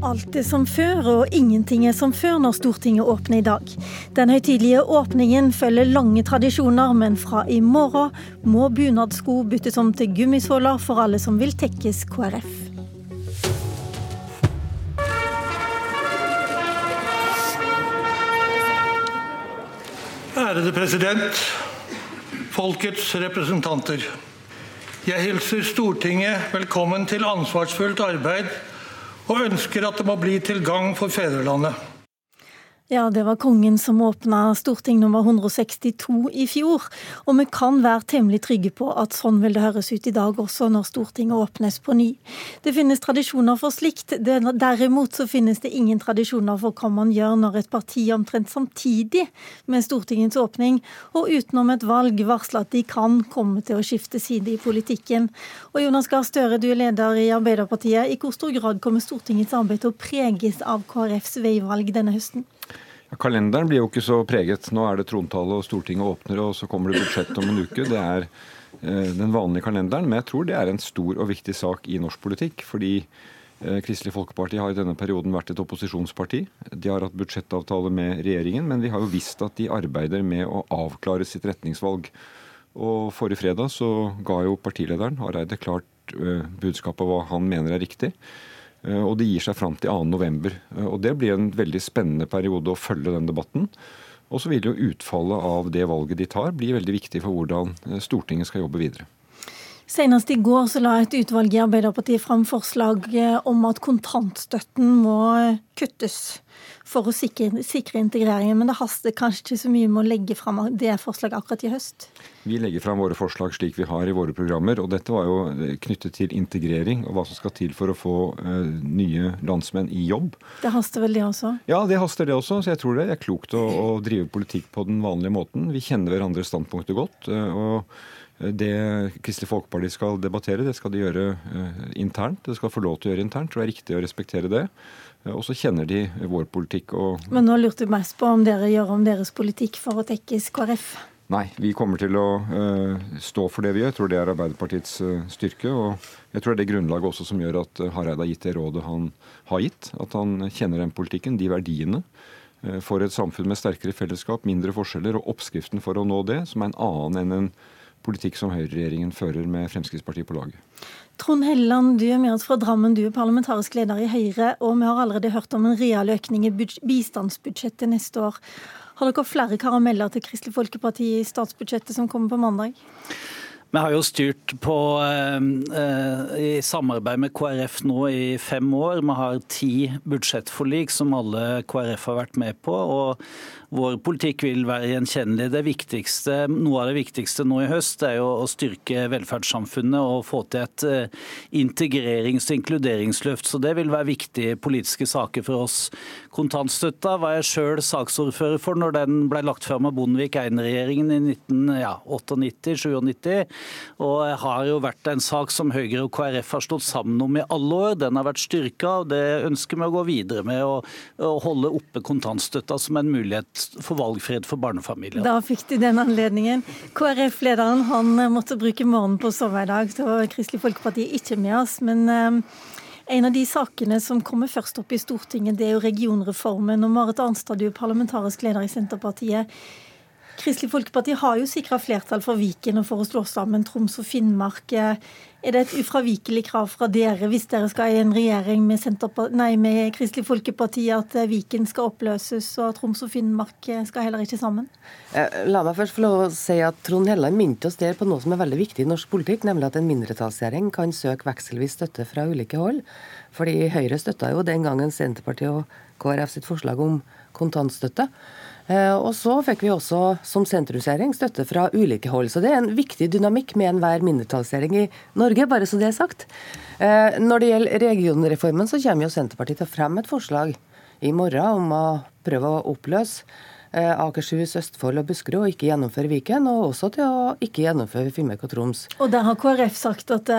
Alt er som før, og ingenting er som før når Stortinget åpner i dag. Den høytidelige åpningen følger lange tradisjoner, men fra i morgen må bunadsko byttes om til gummisåler for alle som vil tekkes KrF. Ærede president, folkets representanter. Jeg hilser Stortinget velkommen til ansvarsfullt arbeid og ønsker at det må bli til gagn for fedrelandet. Ja, det var kongen som åpna Storting nummer 162 i fjor. Og vi kan være temmelig trygge på at sånn vil det høres ut i dag også når Stortinget åpnes på ny. Det finnes tradisjoner for slikt. Derimot så finnes det ingen tradisjoner for hva man gjør når et parti omtrent samtidig med Stortingets åpning og utenom et valg varsler at de kan komme til å skifte side i politikken. Og Jonas Gahr Støre, du er leder i Arbeiderpartiet. I hvor stor grad kommer Stortingets arbeid til å preges av KrFs veivalg denne høsten? Kalenderen blir jo ikke så preget. Nå er det trontale og Stortinget åpner, og så kommer det budsjett om en uke. Det er eh, den vanlige kalenderen. Men jeg tror det er en stor og viktig sak i norsk politikk. Fordi eh, Kristelig Folkeparti har i denne perioden vært et opposisjonsparti. De har hatt budsjettavtale med regjeringen, men vi har jo visst at de arbeider med å avklare sitt retningsvalg. Og Forrige fredag så ga jo partilederen Hareide klart eh, budskap hva han mener er riktig. Eh, og det gir seg fram til 2.11. Eh, og det blir en veldig spennende periode å følge den debatten. Og så vil jo utfallet av det valget de tar, bli veldig viktig for hvordan eh, Stortinget skal jobbe videre. Senest i går så la et utvalg i Arbeiderpartiet fram forslag om at kontantstøtten må kuttes for å sikre, sikre, integreringen. Men det haster kanskje ikke så mye med å legge fram det forslaget akkurat i høst? Vi legger fram våre forslag slik vi har i våre programmer. og Dette var jo knyttet til integrering og hva som skal til for å få uh, nye landsmenn i jobb. Det haster vel det også? Ja, det haster det også. Så jeg tror det er klokt å, å drive politikk på den vanlige måten. Vi kjenner hverandres standpunkter godt. Uh, og det Kristelig Folkeparti skal debattere, det skal de gjøre uh, internt. Det skal få lov til å gjøre internt. og Det er riktig å respektere det. Eh, og så kjenner de vår politikk. Og Men nå lurte jeg mest på om dere gjør om deres politikk for å tekkes KrF? Nei, vi kommer til å uh, stå for det vi gjør. Jeg tror det er Arbeiderpartiets styrke. Og jeg tror det er det grunnlaget også som gjør at Hareide har gitt det rådet han har gitt. At han kjenner den politikken, de verdiene. For et samfunn med sterkere fellesskap, mindre forskjeller og oppskriften for å nå det, som er en annen enn en politikk som høyreregjeringen fører med Fremskrittspartiet på laget. Trond Helleland, du er med oss fra Drammen. Du er parlamentarisk leder i Høyre, og vi har allerede hørt om en real økning i bistandsbudsjettet neste år. Har dere flere karameller til Kristelig Folkeparti i statsbudsjettet som kommer på mandag? Vi har jo styrt på, eh, i samarbeid med KrF nå i fem år. Vi har ti budsjettforlik som alle KrF har vært med på. og vår politikk vil være gjenkjennelig. Det viktigste, noe av det viktigste nå i høst er jo å styrke velferdssamfunnet og få til et eh, integrerings- og inkluderingsløft. Så Det vil være viktige politiske saker for oss. Kontantstøtta var jeg sjøl saksordfører for når den ble lagt fram av Bondevik I-regjeringen i 1998-97. Og har jo vært en sak som Høyre og KrF har stått sammen om i alle år. Den har vært styrka, og det ønsker vi å gå videre med. Å holde oppe kontantstøtta som en mulighet for valgfrihet for barnefamilier. Da fikk de den anledningen. KrF-lederen han eh, måtte bruke morgenen på å sove i dag, så Kristelig Folkeparti er ikke med oss. Men um, en av de sakene som kommer først opp i Stortinget, det er jo regionreformen. Og Marit Arnstad, du er parlamentarisk leder i Senterpartiet. Kristelig Folkeparti har jo sikra flertall for Viken og for å slå sammen Troms og Finnmark. Er det et ufravikelig krav fra dere hvis dere skal i en regjering med, nei, med Kristelig Folkeparti at Viken skal oppløses og Troms og Finnmark skal heller ikke sammen? Eh, la meg først få lov å si at Trond Helleland minte oss der på noe som er veldig viktig i norsk politikk, nemlig at en mindretallsregjering kan søke vekselvis støtte fra ulike hold. Fordi Høyre støtta jo den gangen Senterpartiet og KrF sitt forslag om kontantstøtte. Eh, og så fikk vi også som sentrumsregjering støtte fra ulike hold. Så det er en viktig dynamikk med enhver mindretallsregjering i Norge, bare så det er sagt. Eh, når det gjelder regionreformen, så kommer jo Senterpartiet til å fremme et forslag i morgen om å prøve å oppløse eh, Akershus, Østfold og Buskerud, og ikke gjennomføre Viken. Og også til å ikke gjennomføre Finnmark og Troms. Og der har KrF sagt at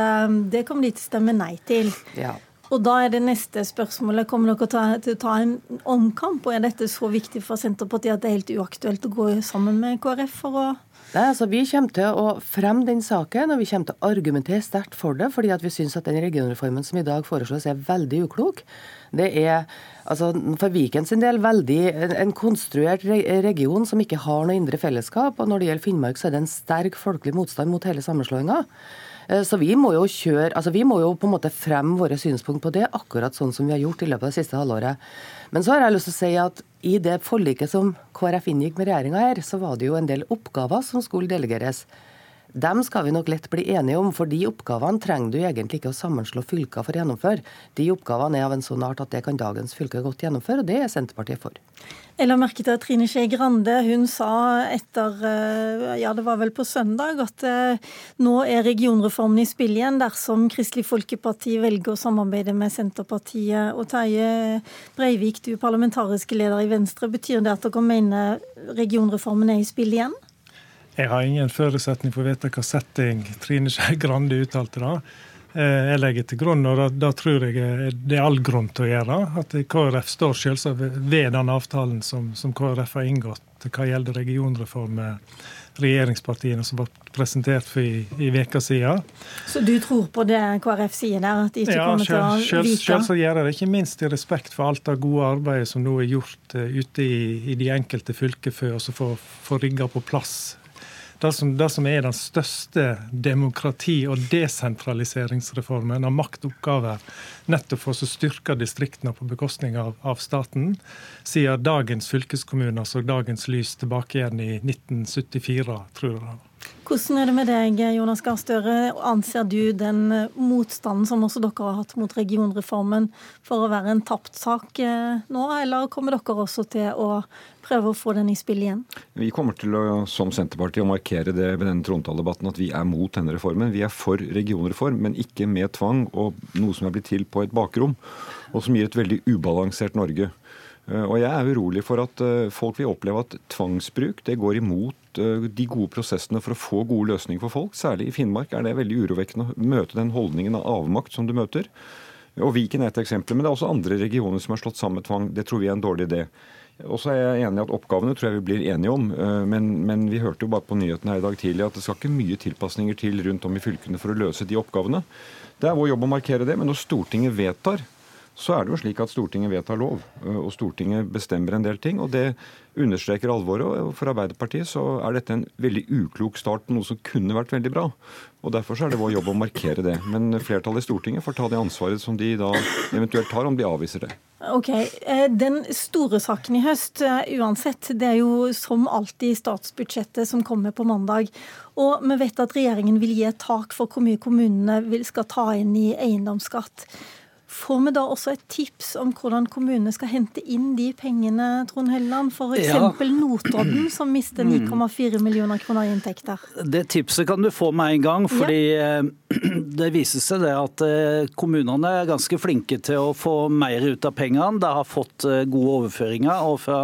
det kommer de til å stemme nei til. Ja. Og da er det neste spørsmålet. Kommer dere til å ta en omkamp, og er dette så viktig for Senterpartiet at det er helt uaktuelt å gå sammen med KrF for å Nei, altså Vi kommer til å fremme den saken, og vi kommer til å argumentere sterkt for det, fordi at vi syns at den regionreformen som i dag foreslås, er veldig uklok. Det er altså, for Viken sin del veldig en konstruert region som ikke har noe indre fellesskap. og Når det gjelder Finnmark, så er det en sterk folkelig motstand mot hele sammenslåinga. Eh, så vi må jo kjøre, altså vi må jo på en måte fremme våre synspunkt på det, akkurat sånn som vi har gjort i løpet av det siste halvåret. Men så har jeg lyst til å si at i det forliket som KrF inngikk med regjeringa her, så var det jo en del oppgaver som skulle delegeres. Dem skal vi nok lett bli enige om, for de oppgavene trenger du egentlig ikke å sammenslå fylker for å gjennomføre. De oppgavene er av en sånn art at det kan dagens fylke godt gjennomføre, og det er Senterpartiet for. Jeg la merke til at Trine Skei Grande hun sa etter eh, ja det var vel på søndag, at eh, nå er regionreformen i spill igjen dersom Kristelig Folkeparti velger å samarbeide med Senterpartiet. Og Terje Breivik, du parlamentariske leder i Venstre. Betyr det at dere mener regionreformen er i spill igjen? Jeg har ingen forutsetning for å vite hva setting Trine Skei Grande uttalte da. Eh, jeg legger til grunn, og da, tror jeg det er all grunn til å gjøre, at KrF står selvsagt ved den avtalen som, som KrF har inngått hva gjelder regionreform med regjeringspartiene som ble presentert for i, i veka siden. Så du tror på det KrF sier der, at de ikke ja, kommer til å vike? Ja, selvsagt gjør jeg det. Ikke minst i respekt for alt det gode arbeidet som nå er gjort uh, ute i, i, de enkelte fylker for å få rigga på plass det som, det som, er den største demokrati- og desentraliseringsreformen av maktoppgaver, nettopp for å styrke distriktene på bekostning av, av, staten, siden dagens fylkeskommuner så dagens lys tilbake igjen i 1974, tror jeg. Hvordan er det med deg, Jonas Gahr Støre? Anser du den motstanden som også dere har hatt mot regionreformen for å være en tapt sak eh, nå, eller kommer dere også til å prøve å få den i spill igjen? Vi kommer til å, som Senterpartiet, å markere det ved denne trontaledebatten at vi er mot denne reformen. Vi er for regionreform, men ikke med tvang og noe som er blitt til på et bakrom, og som gir et veldig ubalansert Norge. Eh, og jeg er urolig for at eh, folk vil oppleve at tvangsbruk det går imot Eh, de gode prosessene for å få gode løsninger for folk. Særlig i Finnmark er det veldig urovekkende å møte den holdningen av avmakt som du møter. Og Viken er et eksempel, men det er også andre regioner som har slått sammen med tvang. Det tror vi er en dårlig idé. Og så er jeg enig i at Oppgavene tror jeg vi blir enige om, men, men, vi hørte jo bare på nyhetene her i dag tidlig at det skal ikke mye tilpasninger til rundt om i fylkene for å løse de oppgavene. Det er vår jobb å markere det, men når Stortinget vedtar så er det jo slik at Stortinget vedtar lov, og Stortinget bestemmer en del ting. og Det understreker alvoret. og For Arbeiderpartiet så er dette en veldig uklok start på noe som kunne vært veldig bra. og Derfor så er det vår jobb å markere det. Men flertallet i Stortinget får ta det ansvaret som de da eventuelt tar, om de avviser det. Ok, eh, Den store saken i høst, eh, uansett, det er jo som alltid statsbudsjettet som kommer på mandag. Og vi vet at regjeringen vil gi et tak for hvor mye kommunene skal ta inn i eiendomsskatt. Får vi da også et tips om hvordan kommunene skal hente inn de pengene, Trond Helleland? F.eks. Ja. Notodden, som mister 9,4 mm. millioner kroner i inntekter. Det tipset kan du få med en gang. fordi ja. Eh, det viser seg det at eh, kommunene er ganske flinke til å få mer ut av pengene. De har fått eh, gode overføringer. og Fra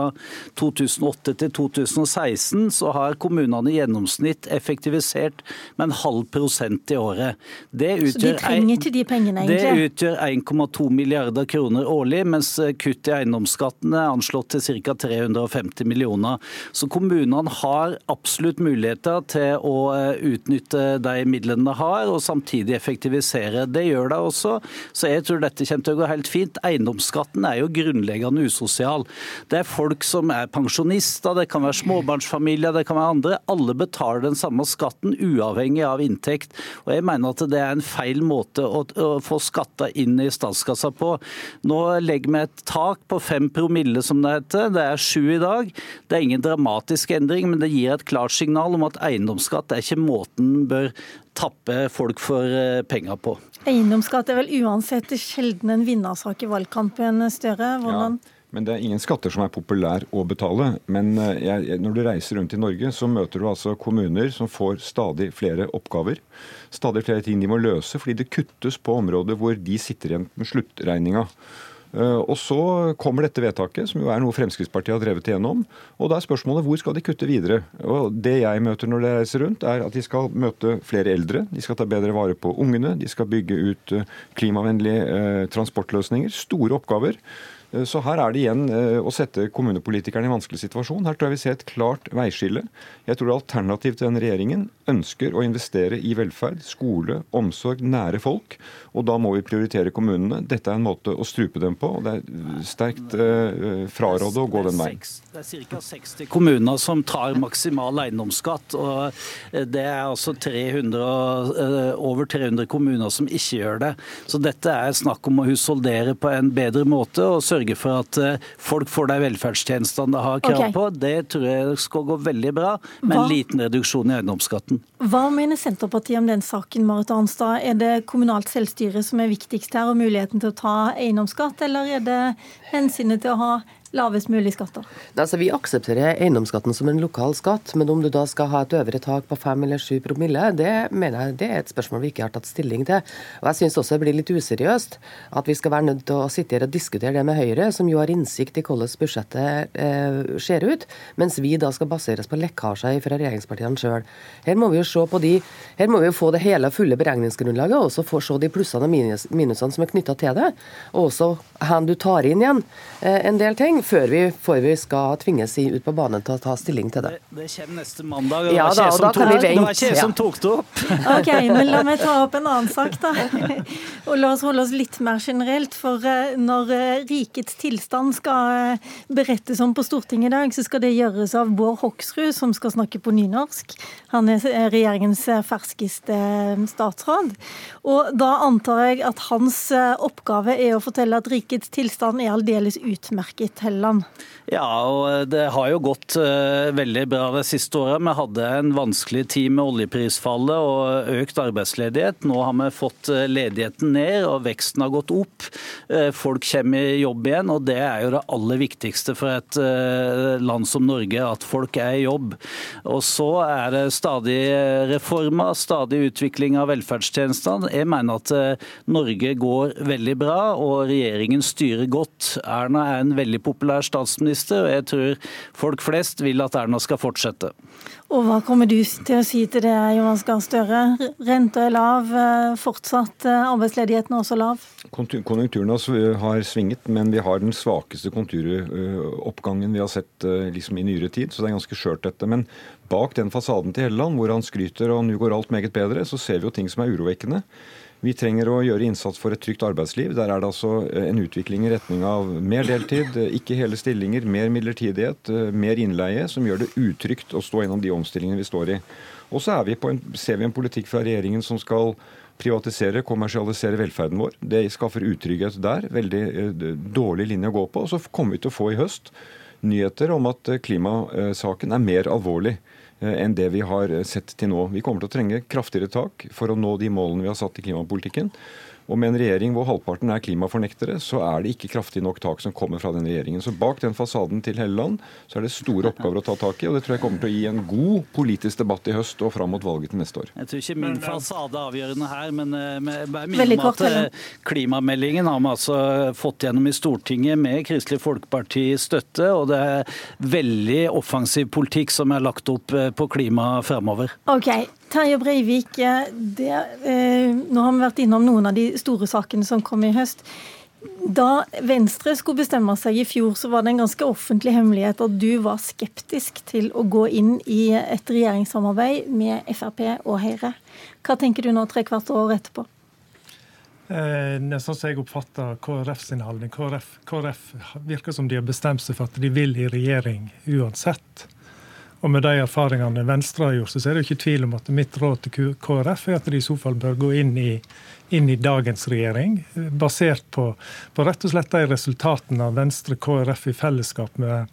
2008 til 2016 så har kommunene i gjennomsnitt effektivisert med en halv prosent i året. Det utgjør, så de trenger ikke de pengene, egentlig? Det utgjør 1,2 1,2 milliarder kroner årlig, mens kutt i eiendomsskatten er anslått til ca. 350 millioner. Så kommunene har absolutt muligheter til å eh, utnytte de midlene de har, og samtidig effektivisere. Det gjør de også, så jeg tror dette kommer til å gå helt fint. Eiendomsskatten er jo grunnleggende usosial. Det er folk som er pensjonister, det kan være småbarnsfamilier, det kan være andre. Alle betaler den samme skatten uavhengig av inntekt. Og jeg mener at det er en feil måte å, få skatta inn i staten statskassa på. Nå legger vi et tak på fem promille, som det heter. Det er sju i dag. Det er ingen dramatisk endring, men det gir et klart signal om at eiendomsskatt er ikke måten bør tappe folk for eh, penger på. Eiendomsskatt er vel uansett sjelden en vinnersak i valgkampen, Støre. Hvordan ja. Men det er ingen skatter som er populær å betale. Men eh, jeg, når du reiser rundt i Norge, så møter du altså kommuner som får stadig flere oppgaver. Stadig flere ting de må løse, fordi det kuttes på områder hvor de sitter igjen med sluttregninga. Eh, og Så kommer dette vedtaket, som jo er noe Fremskrittspartiet har drevet igjennom. og Da er spørsmålet hvor skal de kutte videre. Og Det jeg møter når de reiser rundt, er at de skal møte flere eldre. De skal ta bedre vare på ungene. De skal bygge ut eh, klimavennlige transportløsninger. Store oppgaver. Eh, så her er det igjen eh, å sette kommunepolitikerne i en vanskelig situasjon. Her tror jeg vi ser et klart veiskille. Jeg tror alternativet til denne regjeringen ønsker å investere i velferd, skole, omsorg, nære folk. Og da må vi prioritere kommunene. Dette er en måte å strupe dem på. og Det er sterkt uh, frarådet å gå den veien. Det er ca. 60 kommuner som tar maksimal eiendomsskatt. og Det er altså 300, over 300 kommuner som ikke gjør det. Så dette er snakk om å husholdere på en bedre måte. og sørge for at eh, folk får de velferdstjenestene de har krav okay. på. Det tror jeg skal gå veldig bra, med en liten reduksjon i eiendomsskatten. Hva mener Senterpartiet om den saken, Marit Arnstad? Er det kommunalt selvstyre som er viktigst her, og muligheten til å ta eiendomsskatt, eller er det hensynet til å ha lavest mulig skatter? Altså, vi aksepterer eiendomsskatten som en lokal skatt, men om du da skal ha et øvre tak på 5 eller 7 promille, det mener jeg det er et spørsmål vi ikke har tatt stilling til. Og Jeg syns også det blir litt useriøst at vi skal være nødt til å sitte her og diskutere det med Høyre, som jo har innsikt i hvordan budsjettet eh, ser ut, mens vi da skal baseres på lekkasjer fra regjeringspartiene sjøl. Her må vi jo se på de, her må vi jo få det hele fulle beregningsgrunnlaget, og også få se de plussene og minus, minusene som er knytta til det. Og også hvor du tar inn igjen eh, en del ting før vi, før vi skal tvinges ut på banen til å ta stilling til det. Det, det kommer neste mandag. og ja, det var ikke jeg som tok det opp. ok, men La meg ta opp en annen sak, da. Og La oss holde oss litt mer generelt. For eh, når eh, rikets tilstand skal eh, berettes om på Stortinget i dag, så skal det gjøres av Bård Hoksrud, som skal snakke på nynorsk. Han er regjeringens ferskeste statsråd. Og da antar jeg at hans oppgave er å fortelle at rikets tilstand er aldeles utmerket. Helleland? Ja, og det har jo gått uh, veldig bra det siste året. Vi hadde en vanskelig tid med oljeprisfallet og økt arbeidsledighet. Nå har vi fått uh, ledigheten ned og veksten har gått opp. Folk kommer i jobb igjen, og det er jo det aller viktigste for et land som Norge, at folk er i jobb. Og så er det stadig reformer, stadig utvikling av velferdstjenestene. Jeg mener at Norge går veldig bra, og regjeringen styrer godt. Erna er en veldig populær populær statsminister, og jeg tror folk flest vil at Erna skal fortsette. Og Hva kommer du til å si til det, Jonas Gahr Støre? Renta er lav, eh, fortsatt eh, arbeidsledigheten er også lav? Konjunkturen har svinget, men vi har den svakeste konturoppgangen vi har sett eh, liksom, i nyere tid. Så det er ganske skjørt, dette. Men bak den fasaden til Helleland, hvor han skryter og nå går alt meget bedre, så ser vi jo ting som er urovekkende. Vi trenger å gjøre innsats for et trygt arbeidsliv. Der er det altså eh, en utvikling i retning av mer deltid, eh, ikke hele stillinger, mer midlertidighet, eh, mer innleie, som gjør det utrygt å stå gjennom de omstillingene vi står i. Og så vi en, ser vi en politikk fra regjeringen som skal privatisere, kommersialisere velferden vår. Det skaffer utrygghet der. Veldig dårlig linje å gå på. Og så kommer vi til å få i høst nyheter om at klimasaken er mer alvorlig. Eh, enn det vi har sett til nå. Vi kommer til å trenge kraftigere tak for å nå de målene vi har satt i klimapolitikken. Og med en regjering hvor halvparten er klimafornektere, så er det ikke kraftig nok tak som kommer fra den regjeringen. Så bak den fasaden til Helleland så er det store oppgaver å ta tak i. Og det tror jeg kommer til å gi en god politisk debatt i høst og fram mot valget til neste år. Jeg tror ikke min fasade er avgjørende her, men bare eh, om at eh, klimameldingen har vi altså fått gjennom i Stortinget med Kristelig Folkeparti støtte, og det er veldig offensiv politikk som er lagt opp eh, på klima framover. Okay. Terje Breivik, det, eh, nå har vi vært innom noen av de store sakene som kom i høst. Da Venstre skulle bestemme seg i fjor, så var det en ganske offentlig hemmelighet at du var skeptisk til å gå inn i et regjeringssamarbeid med Frp og Høyre. Hva tenker du nå tre kvart år etterpå? Eh, sånn som jeg oppfatter KrF sin holdning. KrF, KrF virker som de har bestemt seg for at de vil i regjering uansett. Og med de erfaringene Venstre har gjort, så er det ikke tvil om at mitt råd til KrF er at de i så fall bør gå inn i, inn i dagens regjering, basert på, på, rett og slett de resultatene av Venstre KrF i fellesskap med,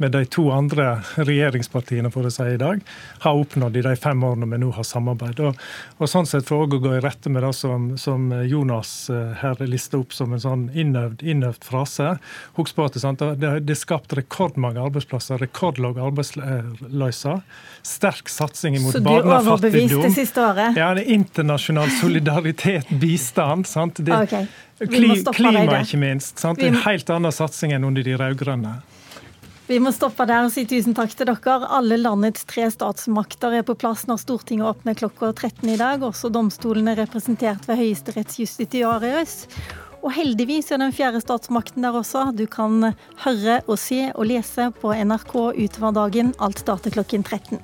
med de to andre regjeringspartiene for å si i dag, har oppnådd i de fem årene vi nå har samarbeid. Og, og sånn sett For å gå i rette med det som, som Jonas eh, her lister opp som en sånn innøvd, innøvd frase. Husk på at det, det, er skapt rekordmange arbeidsplasser, rekordlav arbeidsløse, sterk satsing mot barnefattigdom. Så du overbevist det siste året? Ja, det er internasjonal solidaritet, bistand. sant? Det, okay. Klima, ikke minst. Sant? En helt annen satsing enn under de rød-grønne. Vi må stoppe der og si tusen takk til dere. Alle landets tre statsmakter er på plass når Stortinget åpner klokka 13 i dag. Også domstolen er representert ved høyesterettsjustitiarius. Og heldigvis er den fjerde statsmakten der også. Du kan høre og se og lese på NRK utover dagen. Alt starter klokken 13.